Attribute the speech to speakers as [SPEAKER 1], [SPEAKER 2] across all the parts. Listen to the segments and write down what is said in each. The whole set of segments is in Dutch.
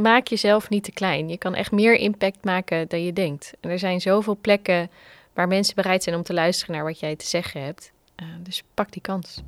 [SPEAKER 1] maak jezelf niet te klein. Je kan echt meer impact maken dan je denkt. En er zijn zoveel plekken waar mensen bereid zijn om te luisteren naar wat jij te zeggen hebt. Uh, dus pak die kans.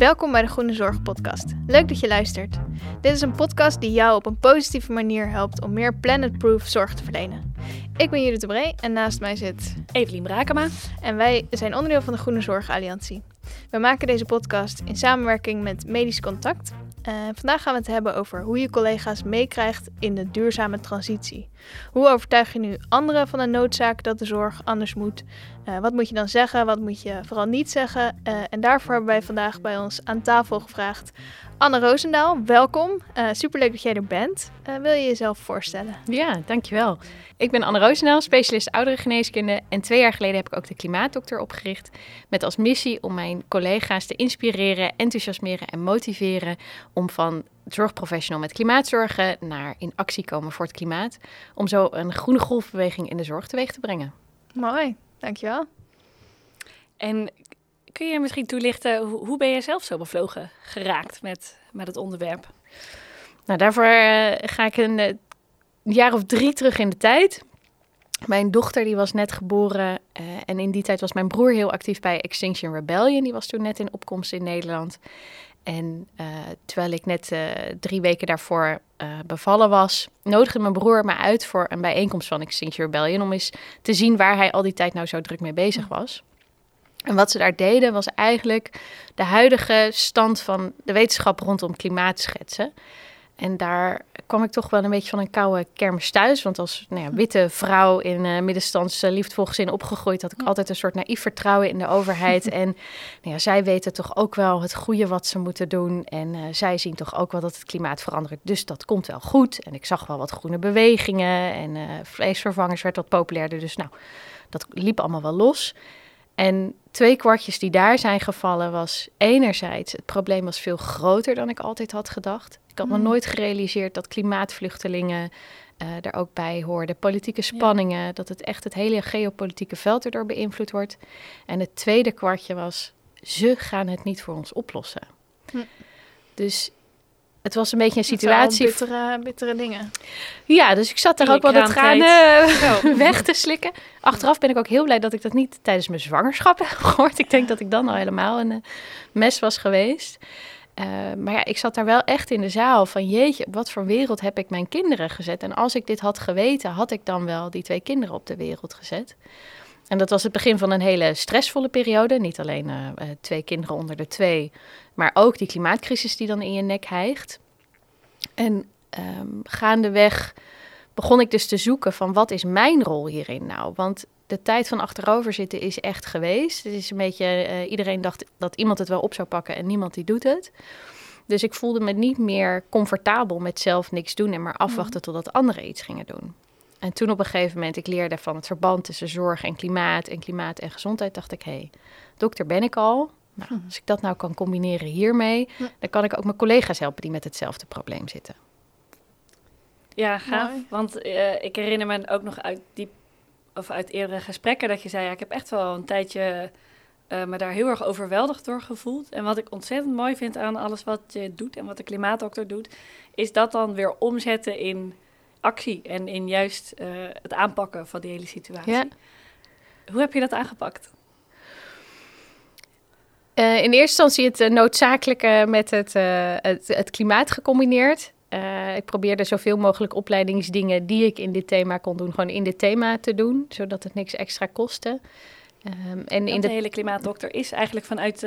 [SPEAKER 2] Welkom bij de Groene Zorg Podcast. Leuk dat je luistert. Dit is een podcast die jou op een positieve manier helpt om meer planetproof zorg te verlenen. Ik ben Judith de Bree en naast mij zit
[SPEAKER 3] Evelien Brakema.
[SPEAKER 2] En wij zijn onderdeel van de Groene Zorg Alliantie. We maken deze podcast in samenwerking met Medisch Contact. Uh, vandaag gaan we het hebben over hoe je collega's meekrijgt in de duurzame transitie. Hoe overtuig je nu anderen van de noodzaak dat de zorg anders moet? Uh, wat moet je dan zeggen? Wat moet je vooral niet zeggen? Uh, en daarvoor hebben wij vandaag bij ons aan tafel gevraagd Anne Roosendaal, welkom. Uh, superleuk dat jij er bent. Wil je jezelf voorstellen?
[SPEAKER 1] Ja, dankjewel. Ik ben Anne Roosendaal, specialist ouderengeneeskunde. En twee jaar geleden heb ik ook de Klimaatdokter opgericht. Met als missie om mijn collega's te inspireren, enthousiasmeren en motiveren... om van zorgprofessional met klimaatzorgen naar in actie komen voor het klimaat. Om zo een groene golfbeweging in de zorg teweeg te brengen.
[SPEAKER 2] Mooi, dankjewel.
[SPEAKER 3] En kun je misschien toelichten, hoe ben je zelf zo bevlogen geraakt met, met het onderwerp?
[SPEAKER 1] Nou, daarvoor uh, ga ik een uh, jaar of drie terug in de tijd. Mijn dochter die was net geboren uh, en in die tijd was mijn broer heel actief bij Extinction Rebellion. Die was toen net in opkomst in Nederland. En terwijl ik net drie weken daarvoor bevallen was, nodigde mijn broer me uit voor een bijeenkomst van Extinction Rebellion. Om eens te zien waar hij al die tijd nou zo druk mee bezig was. En wat ze daar deden was eigenlijk de huidige stand van de wetenschap rondom klimaat schetsen. En daar kwam ik toch wel een beetje van een koude kermis thuis. Want als nou ja, witte vrouw in uh, middenstands uh, liefdevol gezin opgegroeid... had ik altijd een soort naïef vertrouwen in de overheid. en nou ja, zij weten toch ook wel het goede wat ze moeten doen. En uh, zij zien toch ook wel dat het klimaat verandert. Dus dat komt wel goed. En ik zag wel wat groene bewegingen. En vleesvervangers werd wat populairder. Dus nou, dat liep allemaal wel los. En twee kwartjes die daar zijn gevallen was enerzijds het probleem was veel groter dan ik altijd had gedacht. Had me hmm. nooit gerealiseerd dat klimaatvluchtelingen uh, er ook bij hoorden. Politieke spanningen, dat het echt het hele geopolitieke veld erdoor beïnvloed wordt. En het tweede kwartje was, ze gaan het niet voor ons oplossen. Hm. Dus het was een beetje een situatie.
[SPEAKER 2] Bittere, bittere dingen.
[SPEAKER 1] Ja, dus ik zat daar ook wel de tranen uh, weg te slikken. Achteraf ben ik ook heel blij dat ik dat niet tijdens mijn zwangerschap heb gehoord. Ik denk dat ik dan al helemaal een mes was geweest. Uh, maar ja, ik zat daar wel echt in de zaal van jeetje, wat voor wereld heb ik mijn kinderen gezet? En als ik dit had geweten, had ik dan wel die twee kinderen op de wereld gezet. En dat was het begin van een hele stressvolle periode. Niet alleen uh, twee kinderen onder de twee, maar ook die klimaatcrisis die dan in je nek hijgt. En um, gaandeweg begon ik dus te zoeken van wat is mijn rol hierin nou? Want de tijd van achterover zitten is echt geweest. Het is een beetje, uh, iedereen dacht dat iemand het wel op zou pakken en niemand die doet het. Dus ik voelde me niet meer comfortabel met zelf niks doen en maar afwachten mm. totdat anderen iets gingen doen. En toen op een gegeven moment, ik leerde van het verband tussen zorg en klimaat en klimaat en gezondheid, dacht ik, hé, hey, dokter ben ik al. Nou, hm. als ik dat nou kan combineren hiermee, dan kan ik ook mijn collega's helpen die met hetzelfde probleem zitten.
[SPEAKER 3] Ja, gaaf. Want uh, ik herinner me ook nog uit die of uit eerdere gesprekken dat je zei, ja, ik heb echt wel een tijdje uh, me daar heel erg overweldigd door gevoeld. En wat ik ontzettend mooi vind aan alles wat je doet en wat de klimaatdokter doet, is dat dan weer omzetten in actie en in juist uh, het aanpakken van die hele situatie. Ja. Hoe heb je dat aangepakt?
[SPEAKER 1] Uh, in eerste instantie het noodzakelijke met het, het, het, klimaat gecombineerd. Ik probeerde zoveel mogelijk opleidingsdingen die ik in dit thema kon doen, gewoon in dit thema te doen, zodat het niks extra kostte.
[SPEAKER 3] Um, en in de, de hele klimaatdokter is eigenlijk vanuit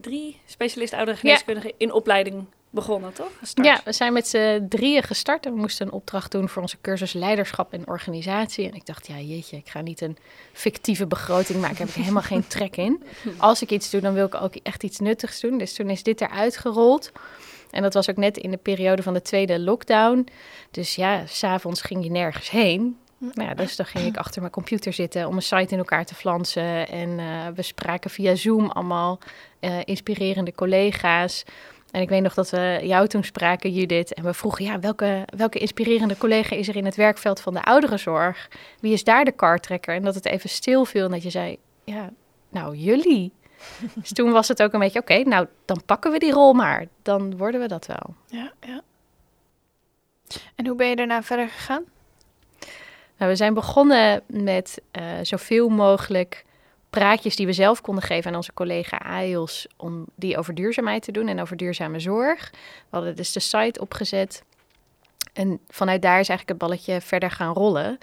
[SPEAKER 3] drie specialist ouderengeneeskundigen ja. in opleiding begonnen, toch?
[SPEAKER 1] Gestart. Ja, we zijn met z'n drieën gestart en we moesten een opdracht doen voor onze cursus leiderschap en organisatie. En ik dacht, ja jeetje, ik ga niet een fictieve begroting maken, daar heb ik helemaal geen trek in. Als ik iets doe, dan wil ik ook echt iets nuttigs doen. Dus toen is dit eruit gerold. En dat was ook net in de periode van de tweede lockdown. Dus ja, s'avonds ging je nergens heen. Nou ja, dus dan ging ik achter mijn computer zitten om een site in elkaar te flansen. En uh, we spraken via Zoom allemaal uh, inspirerende collega's. En ik weet nog dat we jou toen spraken, Judith. En we vroegen, ja, welke, welke inspirerende collega is er in het werkveld van de ouderenzorg? Wie is daar de kartrekker? En dat het even stil viel en dat je zei, ja, nou, jullie. dus toen was het ook een beetje, oké, nou dan pakken we die rol maar. Dan worden we dat wel.
[SPEAKER 2] Ja, ja. En hoe ben je daarna verder gegaan?
[SPEAKER 1] Nou, we zijn begonnen met uh, zoveel mogelijk praatjes die we zelf konden geven aan onze collega AIOS om die over duurzaamheid te doen en over duurzame zorg. We hadden dus de site opgezet en vanuit daar is eigenlijk het balletje verder gaan rollen.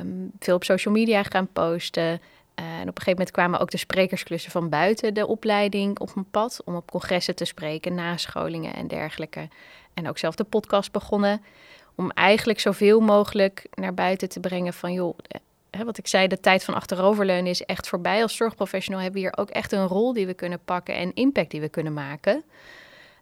[SPEAKER 1] Um, veel op social media gaan posten. En op een gegeven moment kwamen ook de sprekersklussen van buiten de opleiding op mijn pad om op congressen te spreken, nascholingen en dergelijke. En ook zelf de podcast begonnen om eigenlijk zoveel mogelijk naar buiten te brengen van joh, hè, wat ik zei, de tijd van achteroverleunen is echt voorbij. Als zorgprofessional hebben we hier ook echt een rol die we kunnen pakken en impact die we kunnen maken.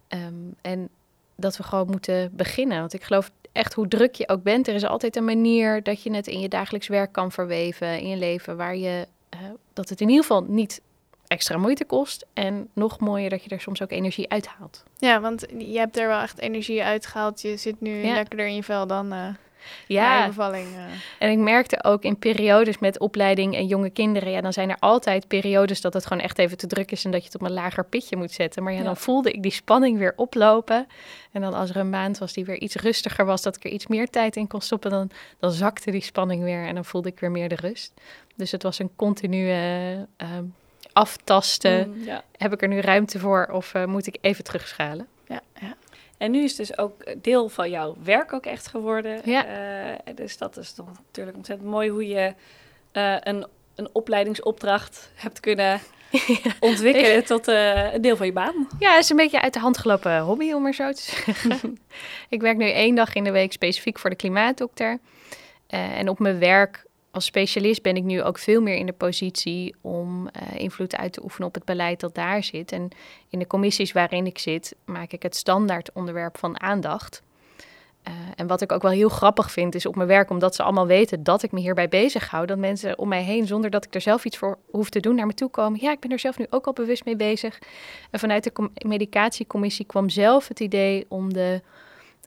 [SPEAKER 1] Um, en dat we gewoon moeten beginnen. Want ik geloof echt hoe druk je ook bent, er is altijd een manier dat je het in je dagelijks werk kan verweven, in je leven, waar je uh, dat het in ieder geval niet extra moeite kost. En nog mooier dat je er soms ook energie uithaalt.
[SPEAKER 2] Ja, want je hebt er wel echt energie uitgehaald. Je zit nu ja. lekkerder in je vel dan. Uh,
[SPEAKER 1] ja,
[SPEAKER 2] bevalling. Uh.
[SPEAKER 1] En ik merkte ook in periodes met opleiding en jonge kinderen, ja, dan zijn er altijd periodes dat het gewoon echt even te druk is en dat je het op een lager pitje moet zetten. Maar ja, dan voelde ik die spanning weer oplopen. En dan als er een maand was die weer iets rustiger was, dat ik er iets meer tijd in kon stoppen, dan, dan zakte die spanning weer en dan voelde ik weer meer de rust. Dus het was een continue uh, aftasten. Mm, ja. Heb ik er nu ruimte voor of uh, moet ik even terugschalen?
[SPEAKER 3] Ja, ja. En nu is dus ook deel van jouw werk ook echt geworden. Ja. Uh, dus dat is toch natuurlijk ontzettend mooi hoe je uh, een, een opleidingsopdracht hebt kunnen ontwikkelen tot uh, een deel van je baan.
[SPEAKER 1] Ja, het is een beetje uit de hand gelopen hobby, om maar zo te zeggen. ik werk nu één dag in de week specifiek voor de klimaatdokter. en op mijn werk als specialist ben ik nu ook veel meer in de positie om uh, invloed uit te oefenen op het beleid dat daar zit. En in de commissies waarin ik zit, maak ik het standaard onderwerp van aandacht. Uh, en wat ik ook wel heel grappig vind, is op mijn werk, omdat ze allemaal weten dat ik me hierbij bezighoud, dat mensen om mij heen, zonder dat ik er zelf iets voor hoef te doen, naar me toe komen. Ja, ik ben er zelf nu ook al bewust mee bezig. En vanuit de medicatiecommissie kwam zelf het idee om de.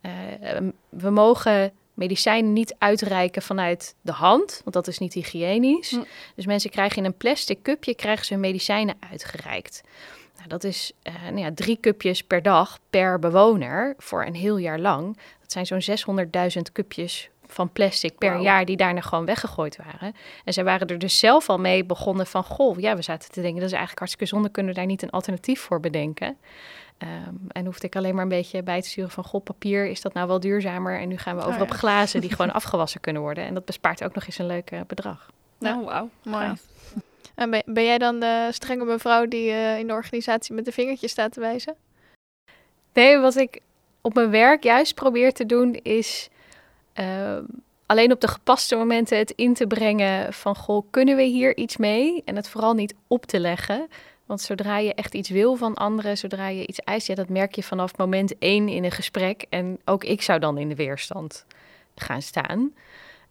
[SPEAKER 1] Uh, we mogen medicijnen niet uitreiken vanuit de hand, want dat is niet hygiënisch. Hm. Dus mensen krijgen in een plastic cupje krijgen ze hun medicijnen uitgereikt. Nou, dat is uh, nou ja, drie cupjes per dag per bewoner voor een heel jaar lang. Dat zijn zo'n 600.000 cupjes van plastic per jaar die daarna gewoon weggegooid waren. En zij waren er dus zelf al mee begonnen van... goh, ja, we zaten te denken, dat is eigenlijk hartstikke zonde... kunnen we daar niet een alternatief voor bedenken? Um, en hoefde ik alleen maar een beetje bij te sturen van... goh, papier, is dat nou wel duurzamer? En nu gaan we over oh, op glazen die gewoon afgewassen kunnen worden. En dat bespaart ook nog eens een leuk uh, bedrag.
[SPEAKER 2] Nou, wauw. Mooi. En ben, ben, jij dan de strenge mevrouw die uh, in de organisatie met de vingertjes staat te wijzen?
[SPEAKER 1] Nee, wat ik op mijn werk juist probeer te doen is... Uh, alleen op de gepaste momenten het in te brengen van... goh, kunnen we hier iets mee? En het vooral niet op te leggen... Want zodra je echt iets wil van anderen, zodra je iets eist, ja, dat merk je vanaf moment één in een gesprek. En ook ik zou dan in de weerstand gaan staan.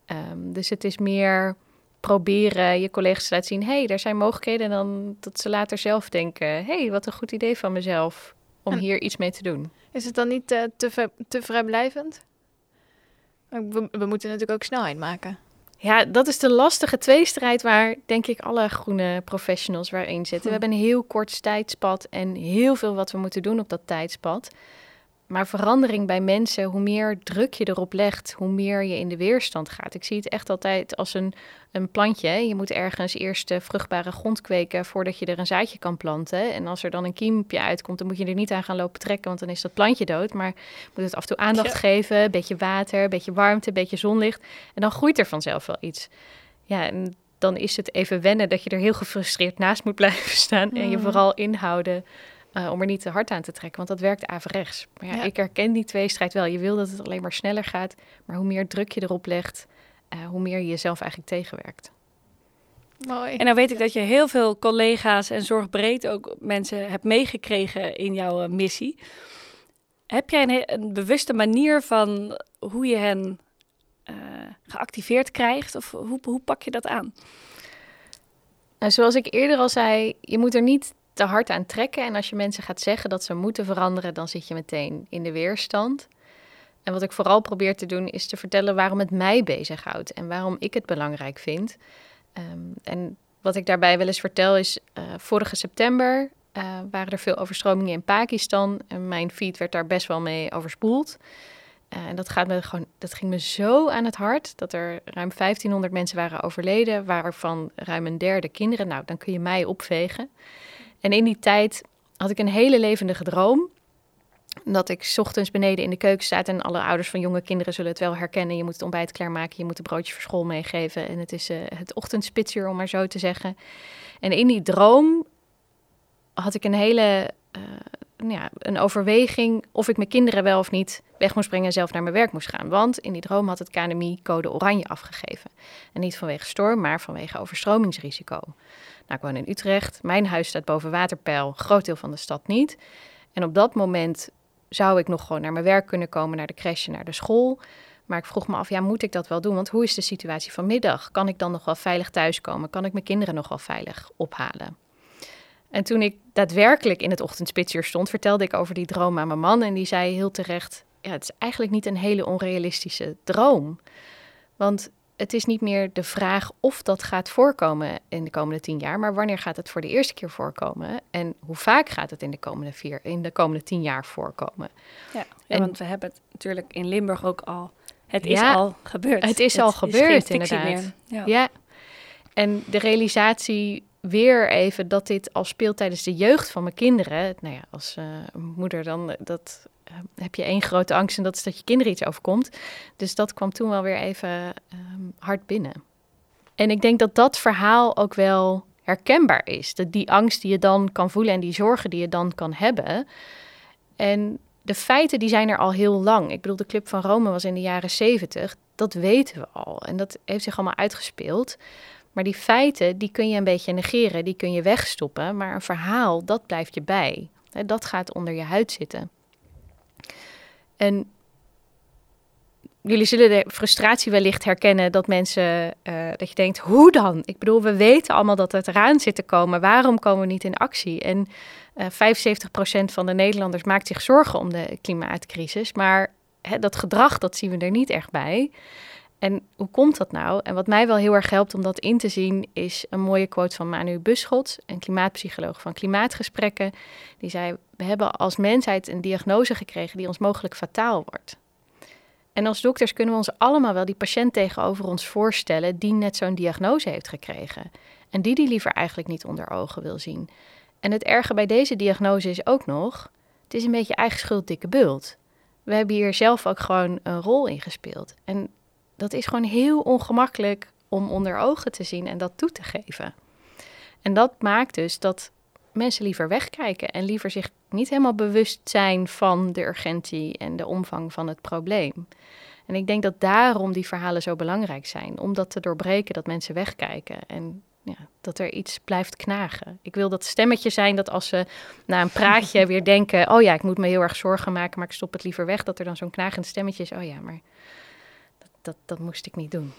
[SPEAKER 1] Um, dus het is meer proberen je collega's te laten zien: hé, hey, er zijn mogelijkheden. En dan dat ze later zelf denken: hé, hey, wat een goed idee van mezelf om hier iets mee te doen.
[SPEAKER 2] Is het dan niet uh, te, te vrijblijvend? We, we moeten natuurlijk ook snelheid maken.
[SPEAKER 1] Ja, dat is de lastige tweestrijd waar denk ik alle groene professionals waarin zitten. We hm. hebben een heel kort tijdspad en heel veel wat we moeten doen op dat tijdspad. Maar verandering bij mensen, hoe meer druk je erop legt, hoe meer je in de weerstand gaat. Ik zie het echt altijd als een, een plantje. Je moet ergens eerst vruchtbare grond kweken voordat je er een zaadje kan planten. En als er dan een kiempje uitkomt, dan moet je er niet aan gaan lopen trekken, want dan is dat plantje dood. Maar je moet het af en toe aandacht geven, een beetje water, een beetje warmte, een beetje zonlicht. En dan groeit er vanzelf wel iets. Ja, en dan is het even wennen dat je er heel gefrustreerd naast moet blijven staan. En je mm. vooral inhouden uh, om er niet te hard aan te trekken, want dat werkt averechts. Maar ja, ik herken die tweestrijd wel. Je wil dat het alleen maar sneller gaat, maar hoe meer druk je erop legt, uh, hoe meer je jezelf eigenlijk tegenwerkt.
[SPEAKER 3] Mooi. En dan weet ik dat je heel veel collega's en zorgbreed ook mensen hebt meegekregen in jouw uh, missie. Heb jij een, een, bewuste manier van hoe je hen geactiveerd krijgt? Of hoe, hoe pak je dat aan?
[SPEAKER 1] Nou, zoals ik eerder al zei, je moet er niet te hard aan trekken. En als je mensen gaat zeggen dat ze moeten veranderen, dan zit je meteen in de weerstand. En wat ik vooral probeer te doen, is te vertellen waarom het mij bezighoudt en waarom ik het belangrijk vind. Um, en wat ik daarbij wel eens vertel is, uh, vorige september waren er veel overstromingen in Pakistan. En mijn feed werd daar best wel mee overspoeld. en dat, gaat me gewoon, dat ging me zo aan het hart dat er ruim 1500 mensen waren overleden, waarvan ruim een derde kinderen. Nou, dan kun je mij opvegen. En in die tijd had ik een hele levendige droom dat ik ochtends beneden in de keuken sta en alle ouders van jonge kinderen zullen het wel herkennen. Je moet het ontbijt klaarmaken, je moet de broodje voor school meegeven. En het is uh, het ochtendspitsuur, om maar zo te zeggen. En in die droom had ik een hele uh, ja, een overweging of ik mijn kinderen wel of niet weg moest brengen en zelf naar mijn werk moest gaan. Want in die droom had het KNMI code oranje afgegeven. En niet vanwege storm, maar vanwege overstromingsrisico. Nou, ik woon in Utrecht. Mijn huis staat boven waterpeil, groot deel van de stad niet. En op dat moment zou ik nog gewoon naar mijn werk kunnen komen, naar de crash, naar de school. Maar ik vroeg me af, ja, moet ik dat wel doen? Want hoe is de situatie vanmiddag? Kan ik dan nog wel veilig thuiskomen? Kan ik mijn kinderen nog wel veilig ophalen? En toen ik daadwerkelijk in het ochtendspitsuur stond, vertelde ik over die droom aan mijn man. En die zei heel terecht, ja, het is eigenlijk niet een hele onrealistische droom. Want het is niet meer de vraag of dat gaat voorkomen in de komende tien jaar, maar wanneer gaat het voor de eerste keer voorkomen en hoe vaak gaat het in de komende, vier, in de komende tien jaar voorkomen.
[SPEAKER 3] Ja, en, want we hebben het natuurlijk in Limburg ook al. Het is al gebeurd.
[SPEAKER 1] Het is al gebeurd, inderdaad. Ja. ja. En de realisatie weer even dat dit al speelt tijdens de jeugd van mijn kinderen. Nou ja, als uh, moeder dan, dat uh, heb je één grote angst en dat is dat je kinderen iets overkomt. Dus dat kwam toen wel weer even um, hard binnen. En ik denk dat dat verhaal ook wel herkenbaar is. Dat die angst die je dan kan voelen en die zorgen die je dan kan hebben. En de feiten die zijn er al heel lang. Ik bedoel, de Club van Rome was in de jaren zeventig. Dat weten we al. En dat heeft zich allemaal uitgespeeld. Maar die feiten, die kun je een beetje negeren, die kun je wegstoppen. Maar een verhaal, dat blijft je bij. Dat gaat onder je huid zitten. En jullie zullen de frustratie wellicht herkennen dat mensen, uh, dat je denkt, hoe dan? Ik bedoel, we weten allemaal dat het eraan zit te komen. Waarom komen we niet in actie? En uh, eh, 75% van de Nederlanders maakt zich zorgen om de klimaatcrisis. Maar dat gedrag, dat zien we er niet echt bij. En hoe komt dat nou? En wat mij wel heel erg helpt om dat in te zien, is een mooie quote van Manu Buschot, een klimaatpsycholoog van Klimaatgesprekken. Die zei: We hebben als mensheid een diagnose gekregen die ons mogelijk fataal wordt. En als dokters kunnen we ons allemaal wel die patiënt tegenover ons voorstellen die net zo'n diagnose heeft gekregen. En die die liever eigenlijk niet onder ogen wil zien. En het erge bij deze diagnose is ook nog: het is een beetje eigen schuld, dikke bult. We hebben hier zelf ook gewoon een rol in gespeeld. En dat is gewoon heel ongemakkelijk om onder ogen te zien en dat toe te geven. En dat maakt dus dat mensen liever wegkijken en liever zich niet helemaal bewust zijn van de urgentie en de omvang van het probleem. En ik denk dat daarom die verhalen zo belangrijk zijn, om dat te doorbreken, dat mensen wegkijken en ja, dat er iets blijft knagen. Ik wil dat stemmetje zijn dat als ze na een praatje weer denken: oh ja, ik moet me heel erg zorgen maken, maar ik stop het liever weg, dat er dan zo'n knagend stemmetje is: oh ja, maar dat, dat moest ik niet doen.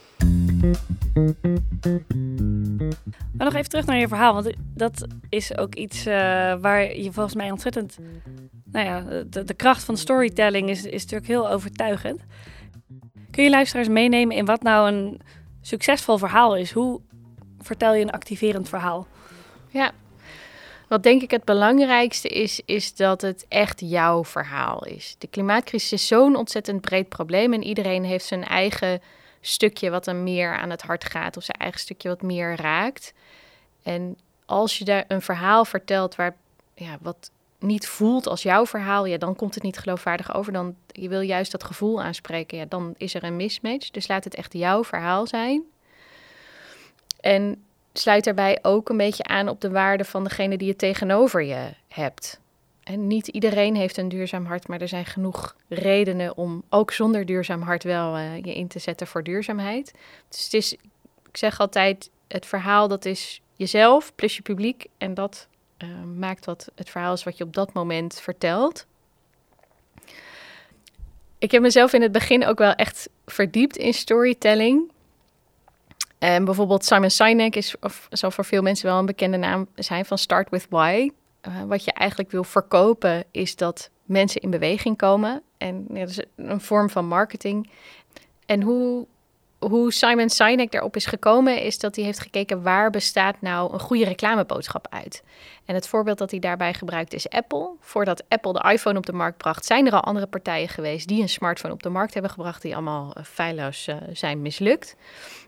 [SPEAKER 3] Maar nog even terug naar je verhaal, want dat is ook iets uh, waar je volgens mij ontzettend... Nou ja, de, de kracht van storytelling is, is natuurlijk heel overtuigend. Kun je luisteraars meenemen in wat nou een succesvol verhaal is? Hoe vertel je een activerend verhaal?
[SPEAKER 1] Ja, wat denk ik het belangrijkste is, is dat het echt jouw verhaal is. De klimaatcrisis is zo'n ontzettend breed probleem en iedereen heeft zijn eigen stukje wat hem meer aan het hart gaat of zijn eigen stukje wat meer raakt. En als je daar een verhaal vertelt waar, ja, wat niet voelt als jouw verhaal, ja, dan komt het niet geloofwaardig over. Dan je wil juist dat gevoel aanspreken, ja, dan is er een mismatch. Dus laat het echt jouw verhaal zijn. En sluit daarbij ook een beetje aan op de waarde van degene die je tegenover je hebt. En niet iedereen heeft een duurzaam hart, maar er zijn genoeg redenen om ook zonder duurzaam hart wel uh, je in te zetten voor duurzaamheid. Dus het is, ik zeg altijd, het verhaal dat is jezelf plus je publiek en dat uh, maakt wat het verhaal is wat je op dat moment vertelt. Ik heb mezelf in het begin ook wel echt verdiept in storytelling. En bijvoorbeeld Simon Sinek is, of zal voor veel mensen wel een bekende naam zijn van Start with Why. Uh, wat je eigenlijk wil verkopen is dat mensen in beweging komen. En dat is een vorm van marketing. En hoe hoe Simon Sinek daarop is gekomen, is dat hij heeft gekeken waar bestaat nou een goede reclameboodschap uit. En het voorbeeld dat hij daarbij gebruikt is Apple. Voordat Apple de iPhone op de markt bracht, zijn er al andere partijen geweest die een smartphone op de markt hebben gebracht, die allemaal uh, feilloos uh, zijn mislukt.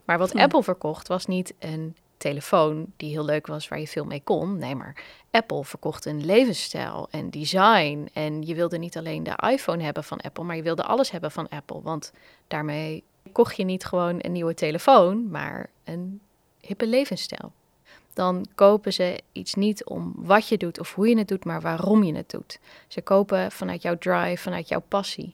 [SPEAKER 1] Maar wat Apple verkocht was niet een telefoon die heel leuk was, waar je veel mee kon. Nee, maar Apple verkocht een levensstijl en design. En je wilde niet alleen de iPhone hebben van Apple, maar je wilde alles hebben van Apple. Want daarmee kocht je niet gewoon een nieuwe telefoon, maar een hippe levensstijl. Dan kopen ze iets niet om wat je doet of hoe je het doet, maar waarom je het doet. Ze kopen vanuit jouw drive, vanuit jouw passie.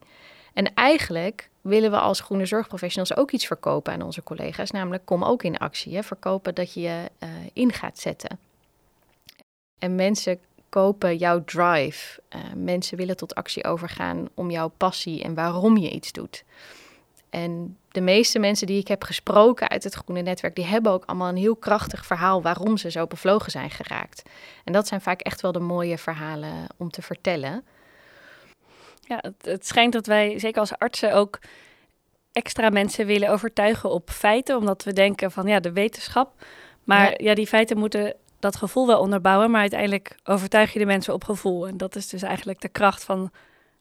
[SPEAKER 1] En eigenlijk willen we als groene zorgprofessionals ook iets verkopen aan onze collega's, namelijk kom ook in actie. Hè? Verkopen dat je je uh, in gaat zetten. En mensen kopen jouw drive. Uh, mensen willen tot actie overgaan om jouw passie en waarom je iets doet. En de meeste mensen die ik heb gesproken uit het Groene Netwerk, die hebben ook allemaal een heel krachtig verhaal waarom ze zo bevlogen zijn geraakt. En dat zijn vaak echt wel de mooie verhalen om te vertellen.
[SPEAKER 3] Ja, het, het schijnt dat wij, zeker als artsen, ook extra mensen willen overtuigen op feiten, omdat we denken van ja, de wetenschap. Maar ja, ja die feiten moeten dat gevoel wel onderbouwen, maar uiteindelijk overtuig je de mensen op gevoel. En dat is dus eigenlijk de kracht van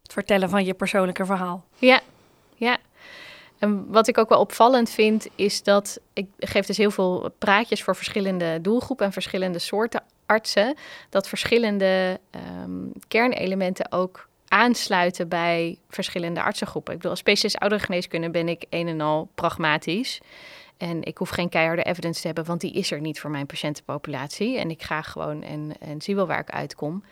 [SPEAKER 3] het vertellen van je persoonlijke verhaal.
[SPEAKER 1] Ja, ja. En wat ik ook wel opvallend vind, is dat ik geef dus heel veel praatjes voor verschillende doelgroepen en verschillende soorten artsen. Dat verschillende um, kernelementen ook aansluiten bij verschillende artsengroepen. Ik bedoel, als specialist oudergeneeskunde ben ik een en al pragmatisch. En ik hoef geen keiharde evidence te hebben, want die is er niet voor mijn patiëntenpopulatie. En ik ga gewoon en, en zie wel waar ik uitkom.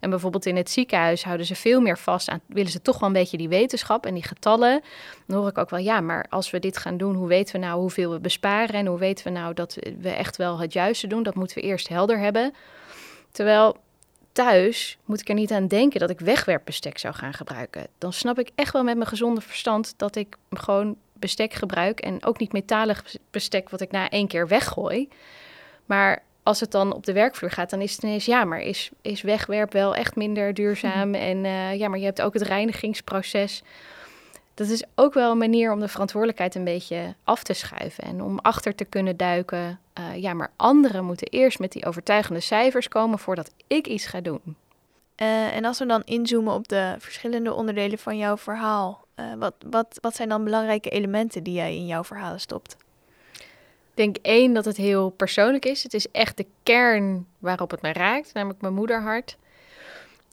[SPEAKER 1] En bijvoorbeeld in het ziekenhuis houden ze veel meer vast aan, willen ze toch wel een beetje die wetenschap en die getallen. Dan hoor ik ook wel, ja, maar als we dit gaan doen, hoe weten we nou hoeveel we besparen? En hoe weten we nou dat we echt wel het juiste doen? Dat moeten we eerst helder hebben. Terwijl thuis moet ik er niet aan denken dat ik wegwerpbestek zou gaan gebruiken. Dan snap ik echt wel met mijn gezonde verstand dat ik gewoon bestek gebruik en ook niet metalig bestek wat ik na één keer weggooi. Maar als het dan op de werkvloer gaat, dan is het ineens ja, maar is, is wegwerp wel echt minder duurzaam? Mhm. En uh, ja, maar je hebt ook het reinigingsproces. Dat is ook wel een manier om de verantwoordelijkheid een beetje af te schuiven en om achter te kunnen duiken. Uh, ja, maar anderen moeten eerst met die overtuigende cijfers komen voordat ik iets ga doen.
[SPEAKER 2] Uh, en als we dan inzoomen op de verschillende onderdelen van jouw verhaal, uh, wat, wat, wat zijn dan belangrijke elementen die jij in jouw verhalen stopt?
[SPEAKER 1] Ik denk één dat het heel persoonlijk is. Het is echt de kern waarop het mij raakt, namelijk mijn moederhart.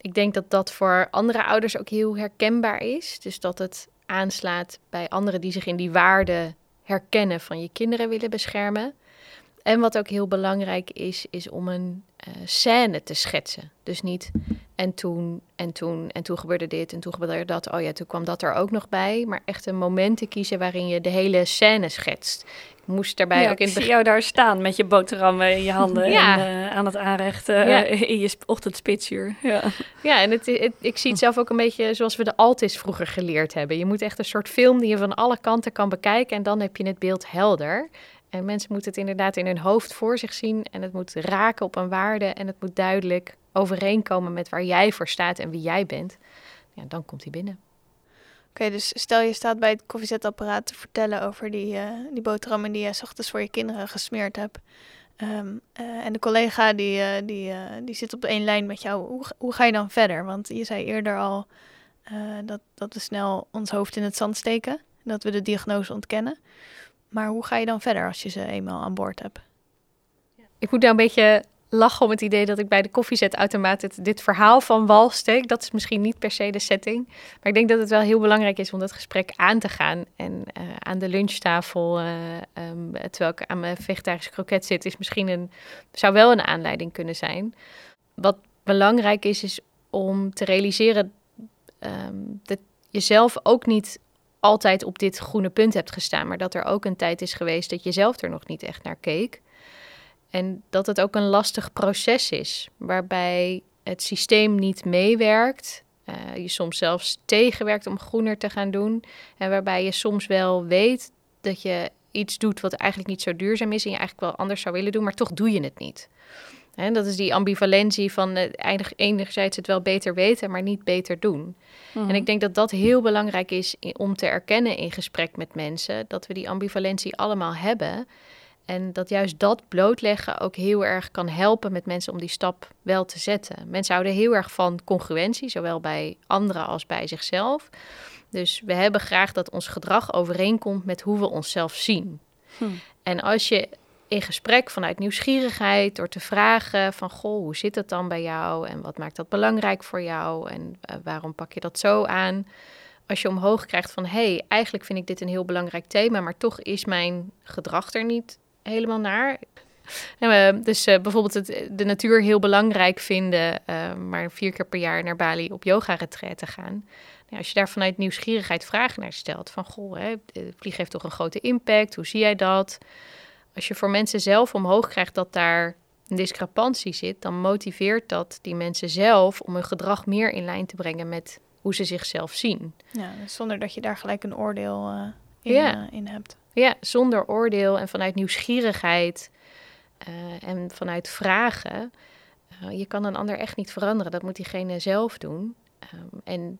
[SPEAKER 1] Ik denk dat dat voor andere ouders ook heel herkenbaar is. Dus dat het aanslaat bij anderen die zich in die waarden herkennen van je kinderen willen beschermen. En wat ook heel belangrijk is, is om een uh, scène te schetsen. Dus niet en toen, en toen, en toen gebeurde dit, en toen gebeurde dat. Oh ja, toen kwam dat er ook nog bij. Maar echt een moment te kiezen waarin je de hele scène schetst. Ik moest daarbij
[SPEAKER 3] ja,
[SPEAKER 1] ook in
[SPEAKER 3] het zie jou daar staan met je boterhammen in je handen ja. en uh, aan het aanrechten ja. uh, in je ochtendspitsuur. Ja,
[SPEAKER 1] ja en het, het, ik zie het zelf ook een beetje zoals we de Altis vroeger geleerd hebben. Je moet echt een soort film die je van alle kanten kan bekijken en dan heb je het beeld helder. En mensen moeten het inderdaad in hun hoofd voor zich zien. En het moet raken op een waarde. En het moet duidelijk overeenkomen met waar jij voor staat en wie jij bent. Ja, dan komt hij binnen.
[SPEAKER 2] Oké, okay, dus stel je staat bij het koffiezetapparaat te vertellen over die, uh, die boterhammen die je s ochtends voor je kinderen gesmeerd hebt. Um, uh, en de collega die, uh, die, die zit op één lijn met jou. Hoe, hoe ga je dan verder? Want je zei eerder al dat, dat we snel ons hoofd in het zand steken. Dat we de diagnose ontkennen. Maar hoe ga je dan verder als je ze eenmaal aan boord hebt?
[SPEAKER 1] Ik moet nou een beetje lachen om het idee dat ik bij de koffiezetautomaat het, dit verhaal van wal steek. Dat is misschien niet per se de setting. Maar ik denk dat het wel heel belangrijk is om dat gesprek aan te gaan. En uh, aan de lunchtafel, uh, um, terwijl ik aan mijn vegetarische kroket zit, is misschien een, zou wel een aanleiding kunnen zijn. Wat belangrijk is, is om te realiseren um, dat je zelf ook niet altijd op dit groene punt hebt gestaan, maar dat er ook een tijd is geweest dat je zelf er nog niet echt naar keek. En dat het ook een lastig proces is, waarbij het systeem niet meewerkt. Uh, je soms zelfs tegenwerkt om groener te gaan doen. En waarbij je soms wel weet dat je iets doet wat eigenlijk niet zo duurzaam is en je eigenlijk wel anders zou willen doen, maar toch doe je het niet. En dat is die ambivalentie van uh, enerzijds het wel beter weten, maar niet beter doen. En ik denk dat dat heel belangrijk is om te erkennen in gesprek met mensen, dat we die ambivalentie allemaal hebben. En dat juist dat blootleggen ook heel erg kan helpen met mensen om die stap wel te zetten. Mensen houden heel erg van congruentie, zowel bij anderen als bij zichzelf. Dus we hebben graag dat ons gedrag overeenkomt met hoe we onszelf zien. Hm. En als je in gesprek vanuit nieuwsgierigheid, door te vragen van goh, hoe zit het dan bij jou en wat maakt dat belangrijk voor jou en uh, waarom pak je dat zo aan? Als je omhoog krijgt van hé, hey, eigenlijk vind ik dit een heel belangrijk thema, maar toch is mijn gedrag er niet helemaal naar. dus uh, bijvoorbeeld het, de natuur heel belangrijk vinden, uh, maar vier keer per jaar naar Bali op yoga te gaan. Nou, als je daar vanuit nieuwsgierigheid vragen naar stelt, van goh, hè, vlieg heeft toch een grote impact, hoe zie jij dat? Als je voor mensen zelf omhoog krijgt dat daar een discrepantie zit, dan motiveert dat die mensen zelf om hun gedrag meer in lijn te brengen met hoe ze zichzelf zien.
[SPEAKER 2] Ja, zonder dat je daar gelijk een oordeel uh, in, ja. uh, in hebt.
[SPEAKER 1] Ja, zonder oordeel en vanuit nieuwsgierigheid uh, en vanuit vragen. je kan een ander echt niet veranderen, dat moet diegene zelf doen. Um, en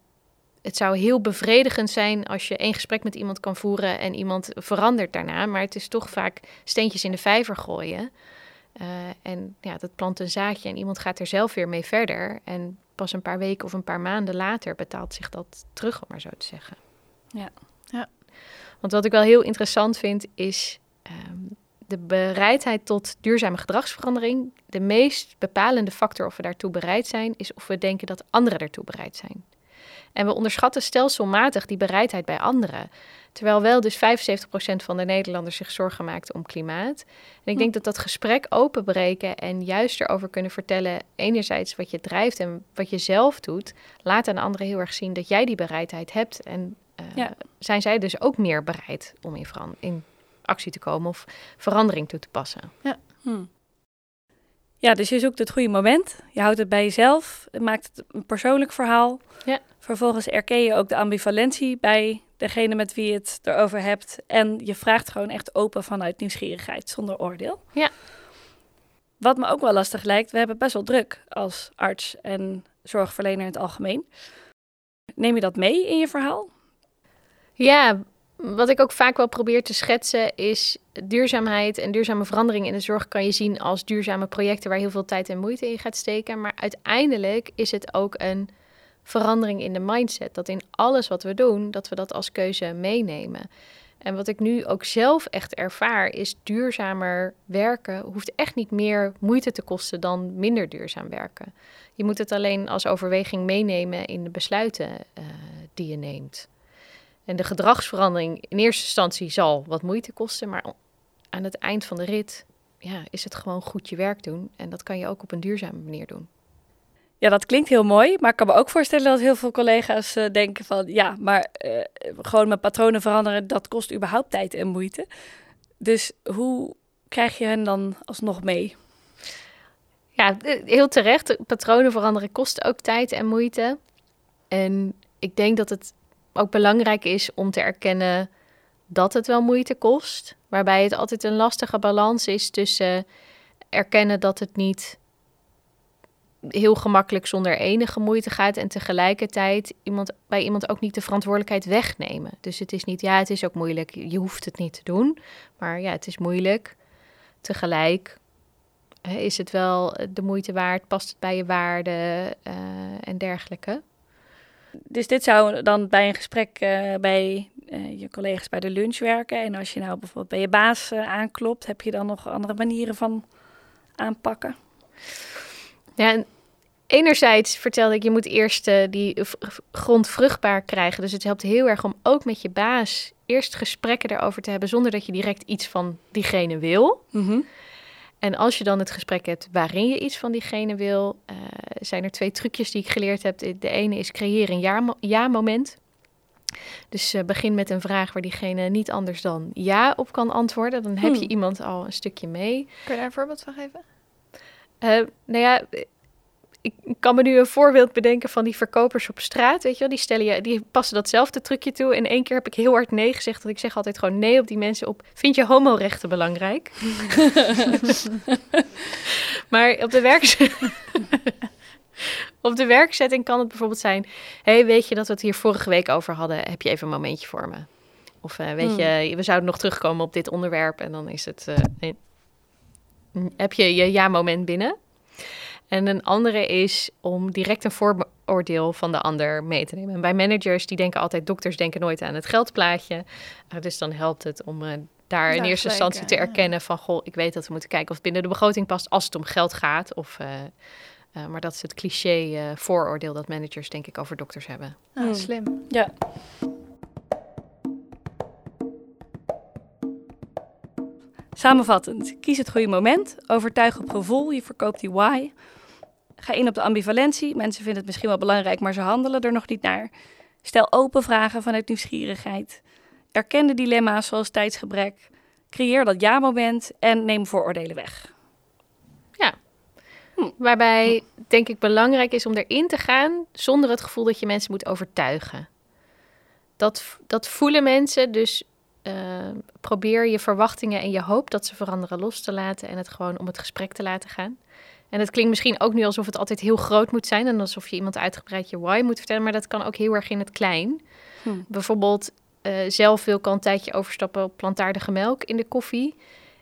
[SPEAKER 1] het zou heel bevredigend zijn als je één gesprek met iemand kan voeren en iemand verandert daarna. Maar het is toch vaak steentjes in de vijver gooien. Uh, en ja, dat plant een zaadje en iemand gaat er zelf weer mee verder. En pas een paar weken of een paar maanden later betaalt zich dat terug, om maar zo te zeggen.
[SPEAKER 3] Ja.
[SPEAKER 1] ja. Want wat ik wel heel interessant vind, is um, de bereidheid tot duurzame gedragsverandering. De meest bepalende factor of we daartoe bereid zijn, is of we denken dat anderen ertoe bereid zijn. En we onderschatten stelselmatig die bereidheid bij anderen. Terwijl wel dus 75% van de Nederlanders zich zorgen maakt om klimaat. En ik denk dat dat gesprek openbreken en juist erover kunnen vertellen, enerzijds wat je drijft en wat je zelf doet, laat aan anderen heel erg zien dat jij die bereidheid hebt. En uh, zijn zij dus ook meer bereid om in, in, actie te komen of verandering toe te passen.
[SPEAKER 3] Ja. Hm. Ja, dus je zoekt het goede moment. Je houdt het bij jezelf. Het maakt het een persoonlijk verhaal.
[SPEAKER 1] Ja.
[SPEAKER 3] Vervolgens erken je ook de ambivalentie bij degene met wie je het erover hebt. En je vraagt gewoon echt open vanuit nieuwsgierigheid, zonder oordeel.
[SPEAKER 1] Ja.
[SPEAKER 3] Wat me ook wel lastig lijkt, we hebben best wel druk als arts en zorgverlener in het algemeen. Neem je dat mee in je verhaal?
[SPEAKER 1] Ja, wat ik ook vaak wel probeer te schetsen is duurzaamheid en duurzame verandering in de zorg kan je zien als duurzame projecten waar heel veel tijd en moeite in gaat steken. Maar uiteindelijk is het ook een verandering in de mindset. Dat in alles wat we doen, dat we dat als keuze meenemen. En wat ik nu ook zelf echt ervaar, is duurzamer werken hoeft echt niet meer moeite te kosten dan minder duurzaam werken. Je moet het alleen als overweging meenemen in de besluiten uh, die je neemt. En de gedragsverandering in eerste instantie zal wat moeite kosten, maar aan het eind van de rit ja, is het gewoon goed je werk doen. En dat kan je ook op een duurzame manier doen.
[SPEAKER 3] Ja, dat klinkt heel mooi, maar ik kan me ook voorstellen dat heel veel collega's uh, denken van ja, maar uh, gewoon mijn patronen veranderen, dat kost überhaupt tijd en moeite. Dus hoe krijg je hen dan alsnog mee?
[SPEAKER 1] Ja, heel terecht. Patronen veranderen kost ook tijd en moeite. En ik denk dat het ook belangrijk is om te erkennen dat het wel moeite kost. Waarbij het altijd een lastige balans is tussen erkennen dat het niet heel gemakkelijk zonder enige moeite gaat en tegelijkertijd iemand, bij iemand ook niet de verantwoordelijkheid wegnemen. Dus het is niet, ja, het is ook moeilijk, je hoeft het niet te doen, maar ja, het is moeilijk. Tegelijk is het wel de moeite waard, past het bij je waarden uh, en dergelijke.
[SPEAKER 3] Dus dit zou dan bij een gesprek uh, bij uh, je collega's bij de lunch werken. En als je nou bijvoorbeeld bij je baas uh, aanklopt, heb je dan nog andere manieren van aanpakken?
[SPEAKER 1] Ja, en enerzijds vertelde ik, je moet eerst die grond vruchtbaar krijgen. Dus het helpt heel erg om ook met je baas eerst gesprekken erover te hebben, zonder dat je direct iets van diegene wil.
[SPEAKER 3] Mm -hmm.
[SPEAKER 1] En als je dan het gesprek hebt waarin je iets van diegene wil, uh, zijn er twee trucjes die ik geleerd heb. De ene is creëer een ja-moment. Dus uh, begin met een vraag waar diegene niet anders dan ja op kan antwoorden. Dan heb je hmm. iemand al een stukje mee.
[SPEAKER 2] Kun je daar een voorbeeld van geven?
[SPEAKER 1] Uh, nou ja, ik kan me nu een voorbeeld bedenken van die verkopers op straat, weet je wel. Die, stellen je, die passen datzelfde trucje toe. En één keer heb ik heel hard nee gezegd, want ik zeg altijd gewoon nee op die mensen op... Vind je homorechten belangrijk? maar op de werk... Op de werkzetting kan het bijvoorbeeld zijn: hey, weet je dat we het hier vorige week over hadden? Heb je even een momentje voor me? Of uh, weet
[SPEAKER 3] Hmm.
[SPEAKER 1] je, we zouden nog terugkomen op dit onderwerp en dan is het. eh, heb je je ja-moment binnen? En een andere is om direct een vooroordeel van de ander mee te nemen. En bij managers, die denken altijd, dokters denken nooit aan het geldplaatje. Uh, dus dan helpt het om uh, daar in eerste instantie te erkennen van, goh, ik weet dat we moeten kijken of het binnen de begroting past als het om geld gaat. Of, uh, uh, maar dat is het cliché uh, vooroordeel dat managers denk ik over dokters hebben.
[SPEAKER 2] Ah,
[SPEAKER 3] Hmm.
[SPEAKER 2] Slim.
[SPEAKER 3] Ja. Samenvattend, kies het goede moment, overtuig op gevoel, je verkoopt die why. Ga in op de ambivalentie, mensen vinden het misschien wel belangrijk, maar ze handelen er nog niet naar. Stel open vragen vanuit nieuwsgierigheid. Erken de dilemma's zoals tijdsgebrek. Creëer dat ja-moment en neem vooroordelen weg.
[SPEAKER 1] Hm. Waarbij denk ik belangrijk is om erin te gaan zonder het gevoel dat je mensen moet overtuigen. Dat, dat voelen mensen, dus uh, probeer je verwachtingen en je hoop dat ze veranderen los te laten en het gewoon om het gesprek te laten gaan. En het klinkt misschien ook nu alsof het altijd heel groot moet zijn en alsof je iemand uitgebreid je why moet vertellen, maar dat kan ook heel erg in het klein.
[SPEAKER 3] Hm.
[SPEAKER 1] Bijvoorbeeld uh, zelf wil ik al een tijdje overstappen op plantaardige melk in de koffie.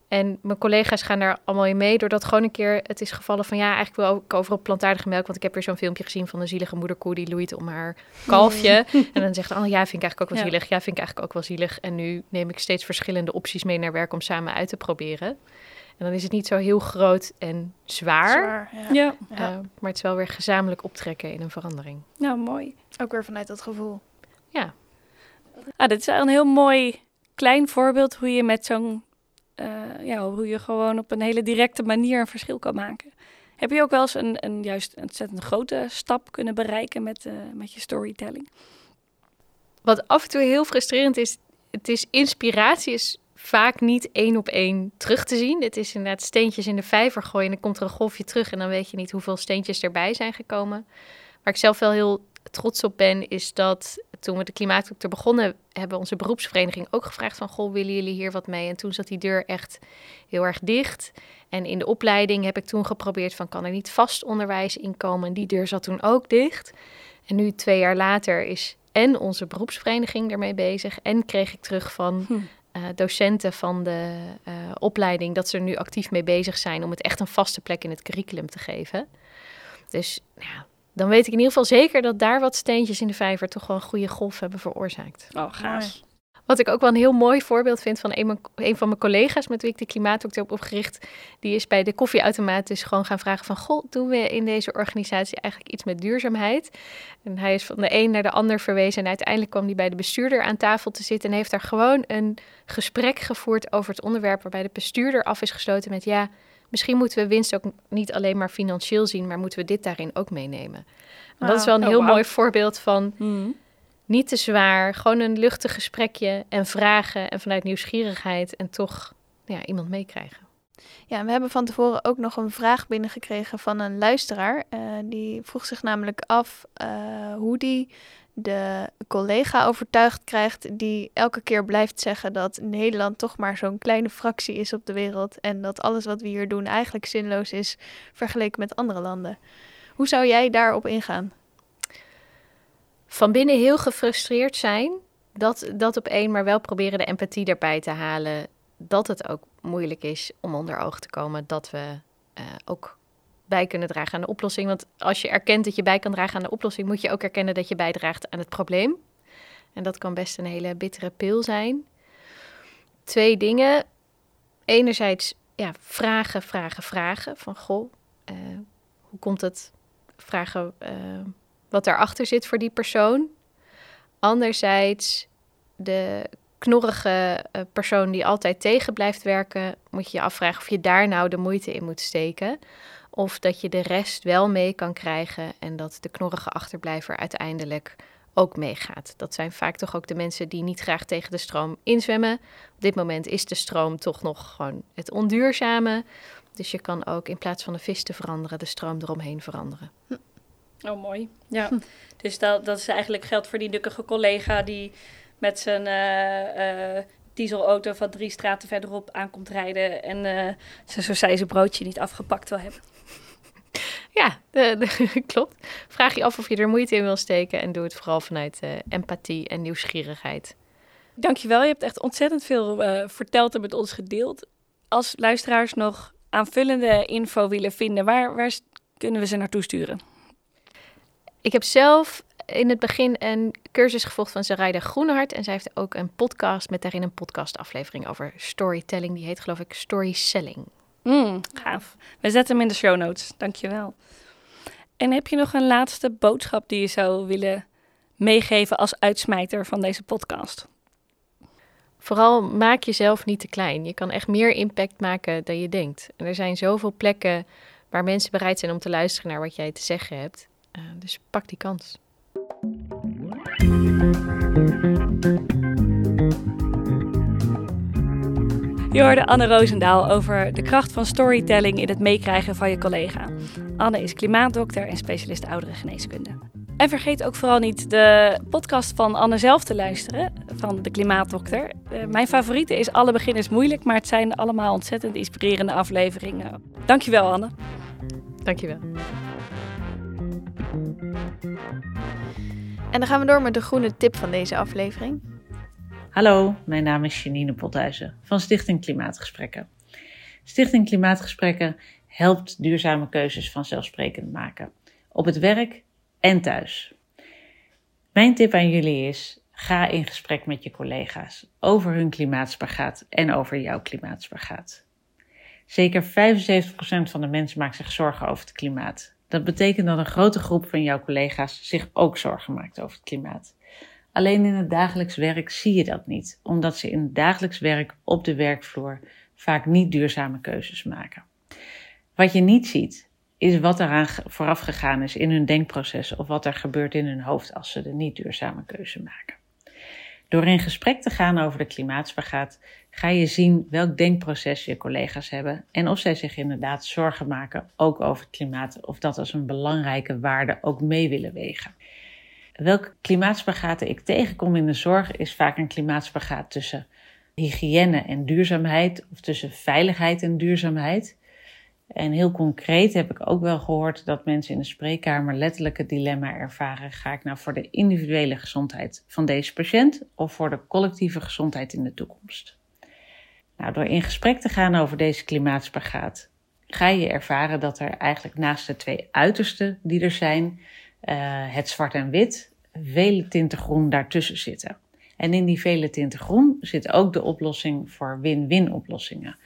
[SPEAKER 1] En mijn collega's gaan daar allemaal in mee, doordat gewoon een keer het is gevallen van ja, eigenlijk wil ik over op plantaardige melk, want ik heb weer zo'n filmpje gezien van een zielige moederkoe die loeit om haar kalfje. en dan zegt oh ja, vind ik eigenlijk ook wel
[SPEAKER 3] Ja.
[SPEAKER 1] zielig, ja, vind ik eigenlijk ook wel zielig. En nu neem ik steeds verschillende opties mee naar werk om samen uit te proberen. En dan is het niet zo heel groot en zwaar,
[SPEAKER 2] Zwaar, ja.
[SPEAKER 3] Ja,
[SPEAKER 1] uh, maar het is wel weer gezamenlijk optrekken in een verandering.
[SPEAKER 3] nou mooi.
[SPEAKER 2] Ook weer vanuit dat gevoel.
[SPEAKER 3] Ah, dit is wel een heel mooi klein voorbeeld hoe je met zo'n, uh, ja, hoe je gewoon op een hele directe manier een verschil kan maken. Heb je ook wel eens een, een juist een ontzettend grote stap kunnen bereiken met, uh, met je storytelling?
[SPEAKER 1] Wat af en toe heel frustrerend is, het is inspiratie is vaak niet één op één terug te zien. Het is inderdaad steentjes in de vijver gooien en dan komt er een golfje terug en dan weet je niet hoeveel steentjes erbij zijn gekomen. Waar ik zelf wel heel trots op ben, is dat toen we de klimaatdokter begonnen, hebben onze beroepsvereniging ook gevraagd van, goh, willen jullie hier wat mee? En toen zat die deur echt heel erg dicht. En in de opleiding heb ik toen geprobeerd van, kan er niet vast onderwijs inkomen? En die deur zat toen ook dicht. En nu, twee jaar later, is en onze beroepsvereniging ermee bezig. En kreeg ik terug van
[SPEAKER 3] Hm.
[SPEAKER 1] Uh, docenten van de uh, opleiding dat ze er nu actief mee bezig zijn om het echt een vaste plek in het curriculum te geven. Dus ja, dan weet ik in ieder geval zeker dat daar wat steentjes in de vijver toch wel een goede golf hebben veroorzaakt.
[SPEAKER 3] Oh, gaaf.
[SPEAKER 1] Wat ik ook wel een heel mooi voorbeeld vind van een, een van mijn collega's met wie ik de klimaatdokter heb opgericht, die is bij de koffieautomaat dus gewoon gaan vragen van, goh, doen we in deze organisatie eigenlijk iets met duurzaamheid? En hij is van de een naar de ander verwezen en uiteindelijk kwam hij bij de bestuurder aan tafel te zitten en heeft daar gewoon een gesprek gevoerd over het onderwerp waarbij de bestuurder af is gesloten met, ja, misschien moeten we winst ook niet alleen maar financieel zien, maar moeten we dit daarin ook meenemen. En dat is wel een
[SPEAKER 3] Oh,
[SPEAKER 1] heel
[SPEAKER 3] wauw.
[SPEAKER 1] mooi voorbeeld van
[SPEAKER 3] Hm.
[SPEAKER 1] Niet te zwaar, gewoon een luchtig gesprekje en vragen en vanuit nieuwsgierigheid en toch ja, iemand meekrijgen.
[SPEAKER 2] Ja, we hebben van tevoren ook nog een vraag binnengekregen van een luisteraar. Uh, die vroeg zich namelijk af uh, hoe die de collega overtuigd krijgt die elke keer blijft zeggen dat Nederland toch maar zo'n kleine fractie is op de wereld en dat alles wat we hier doen eigenlijk zinloos is vergeleken met andere landen. Hoe zou jij daarop ingaan?
[SPEAKER 1] Van binnen heel gefrustreerd zijn, dat, dat op één, maar wel proberen de empathie erbij te halen. Dat het ook moeilijk is om onder ogen te komen dat we uh, ook bij kunnen dragen aan de oplossing. Want als je erkent dat je bij kan dragen aan de oplossing, moet je ook erkennen dat je bijdraagt aan het probleem. En dat kan best een hele bittere pil zijn. Twee dingen. Enerzijds ja, vragen, vragen, vragen. Van goh, uh, hoe komt het? Vragen uh, wat daarachter zit voor die persoon. Anderzijds de knorrige uh, persoon die altijd tegen blijft werken, moet je je afvragen of je daar nou de moeite in moet steken. Of dat je de rest wel mee kan krijgen en dat de knorrige achterblijver uiteindelijk ook meegaat. Dat zijn vaak toch ook de mensen die niet graag tegen de stroom inzwemmen. Op dit moment is de stroom toch nog gewoon het onduurzame. Dus je kan ook in plaats van de vis te veranderen, de stroom eromheen veranderen.
[SPEAKER 3] Oh, mooi. Ja, dus dat, dat is eigenlijk geld voor die nukkige collega die met zijn uh, uh, dieselauto van drie straten verderop aankomt rijden en uh, zijn broodje niet afgepakt wil hebben.
[SPEAKER 1] Ja, klopt. Vraag je af of je er moeite in wil steken en doe het vooral vanuit empathie en nieuwsgierigheid.
[SPEAKER 3] Dankjewel, je hebt echt ontzettend veel verteld en met ons gedeeld. Als luisteraars nog aanvullende info willen vinden, waar, waar kunnen we ze naartoe sturen?
[SPEAKER 1] Ik heb zelf in het begin een cursus gevolgd van Zarayda Groenehart. En zij heeft ook een podcast met daarin een podcastaflevering over storytelling. Die heet geloof ik Storyselling.
[SPEAKER 3] Mm, gaaf. We zetten hem in de show notes. Dankjewel. En heb je nog een laatste boodschap die je zou willen meegeven als uitsmijter van deze podcast?
[SPEAKER 1] Vooral maak jezelf niet te klein. Je kan echt meer impact maken dan je denkt. En er zijn zoveel plekken waar mensen bereid zijn om te luisteren naar wat jij te zeggen hebt. Uh, dus pak die kans.
[SPEAKER 3] Je hoorde Anne Roosendaal over de kracht van storytelling in het meekrijgen van je collega. Anne is klimaatdokter en specialist ouderengeneeskunde. En vergeet ook vooral niet de podcast van Anne zelf te luisteren, van de Klimaatdokter. Uh, mijn favoriete is Alle Beginners Moeilijk, maar het zijn allemaal ontzettend inspirerende afleveringen. Dankjewel Anne.
[SPEAKER 1] Dankjewel.
[SPEAKER 2] En dan gaan we door met de groene tip van deze aflevering.
[SPEAKER 4] Hallo, mijn naam is Janine Pothuizen van Stichting Klimaatgesprekken. Stichting Klimaatgesprekken helpt duurzame keuzes vanzelfsprekend maken. Op het werk en thuis. Mijn tip aan jullie is: ga in gesprek met je collega's over hun klimaatspagaat en over jouw klimaatspagaat. Zeker 75% van de mensen maakt zich zorgen over het klimaat. Dat betekent dat een grote groep van jouw collega's zich ook zorgen maakt over het klimaat. Alleen in het dagelijks werk zie je dat niet, omdat ze in het dagelijks werk op de werkvloer vaak niet duurzame keuzes maken. Wat je niet ziet, is wat eraan vooraf gegaan is in hun denkproces of wat er gebeurt in hun hoofd als ze de niet duurzame keuze maken. Door in gesprek te gaan over de klimaatspagaat ga je zien welk denkproces je collega's hebben en of zij zich inderdaad zorgen maken ook over het klimaat of dat als een belangrijke waarde ook mee willen wegen. Welke klimaatspagaten ik tegenkom in de zorg is vaak een klimaatspagaat tussen hygiëne en duurzaamheid of tussen veiligheid en duurzaamheid. En heel concreet heb ik ook wel gehoord dat mensen in de spreekkamer letterlijk het dilemma ervaren: ga ik nou voor de individuele gezondheid van deze patiënt of voor de collectieve gezondheid in de toekomst? Nou, door in gesprek te gaan over deze klimaatspagaat, ga je ervaren dat er eigenlijk naast de twee uitersten die er zijn, uh, het zwart en wit, vele tinten groen daartussen zitten. En in die vele tinten groen zit ook de oplossing voor win-win oplossingen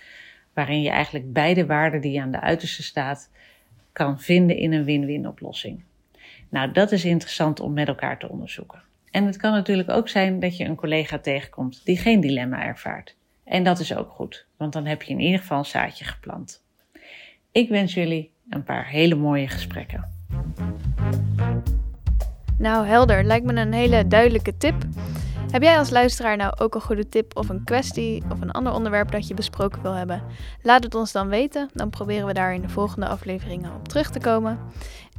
[SPEAKER 4] waarin je eigenlijk beide waarden die aan de uiterste staat kan vinden in een win-win oplossing. Nou, dat is interessant om met elkaar te onderzoeken. En het kan natuurlijk ook zijn dat je een collega tegenkomt die geen dilemma ervaart. En dat is ook goed, want dan heb je in ieder geval een zaadje geplant. Ik wens jullie een paar hele mooie gesprekken.
[SPEAKER 2] Nou, helder. Lijkt me een hele duidelijke tip. Heb jij als luisteraar nou ook een goede tip of een kwestie of een ander onderwerp dat je besproken wil hebben? Laat het ons dan weten. Dan proberen we daar in de volgende afleveringen op terug te komen.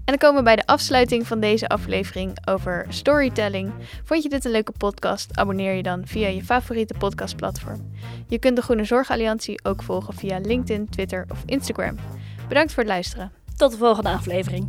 [SPEAKER 2] En dan komen we bij de afsluiting van deze aflevering over storytelling. Vond je dit een leuke podcast? Abonneer je dan via je favoriete podcastplatform. Je kunt de Groene Zorgalliantie ook volgen via LinkedIn, Twitter of Instagram. Bedankt voor het luisteren.
[SPEAKER 3] Tot de volgende aflevering.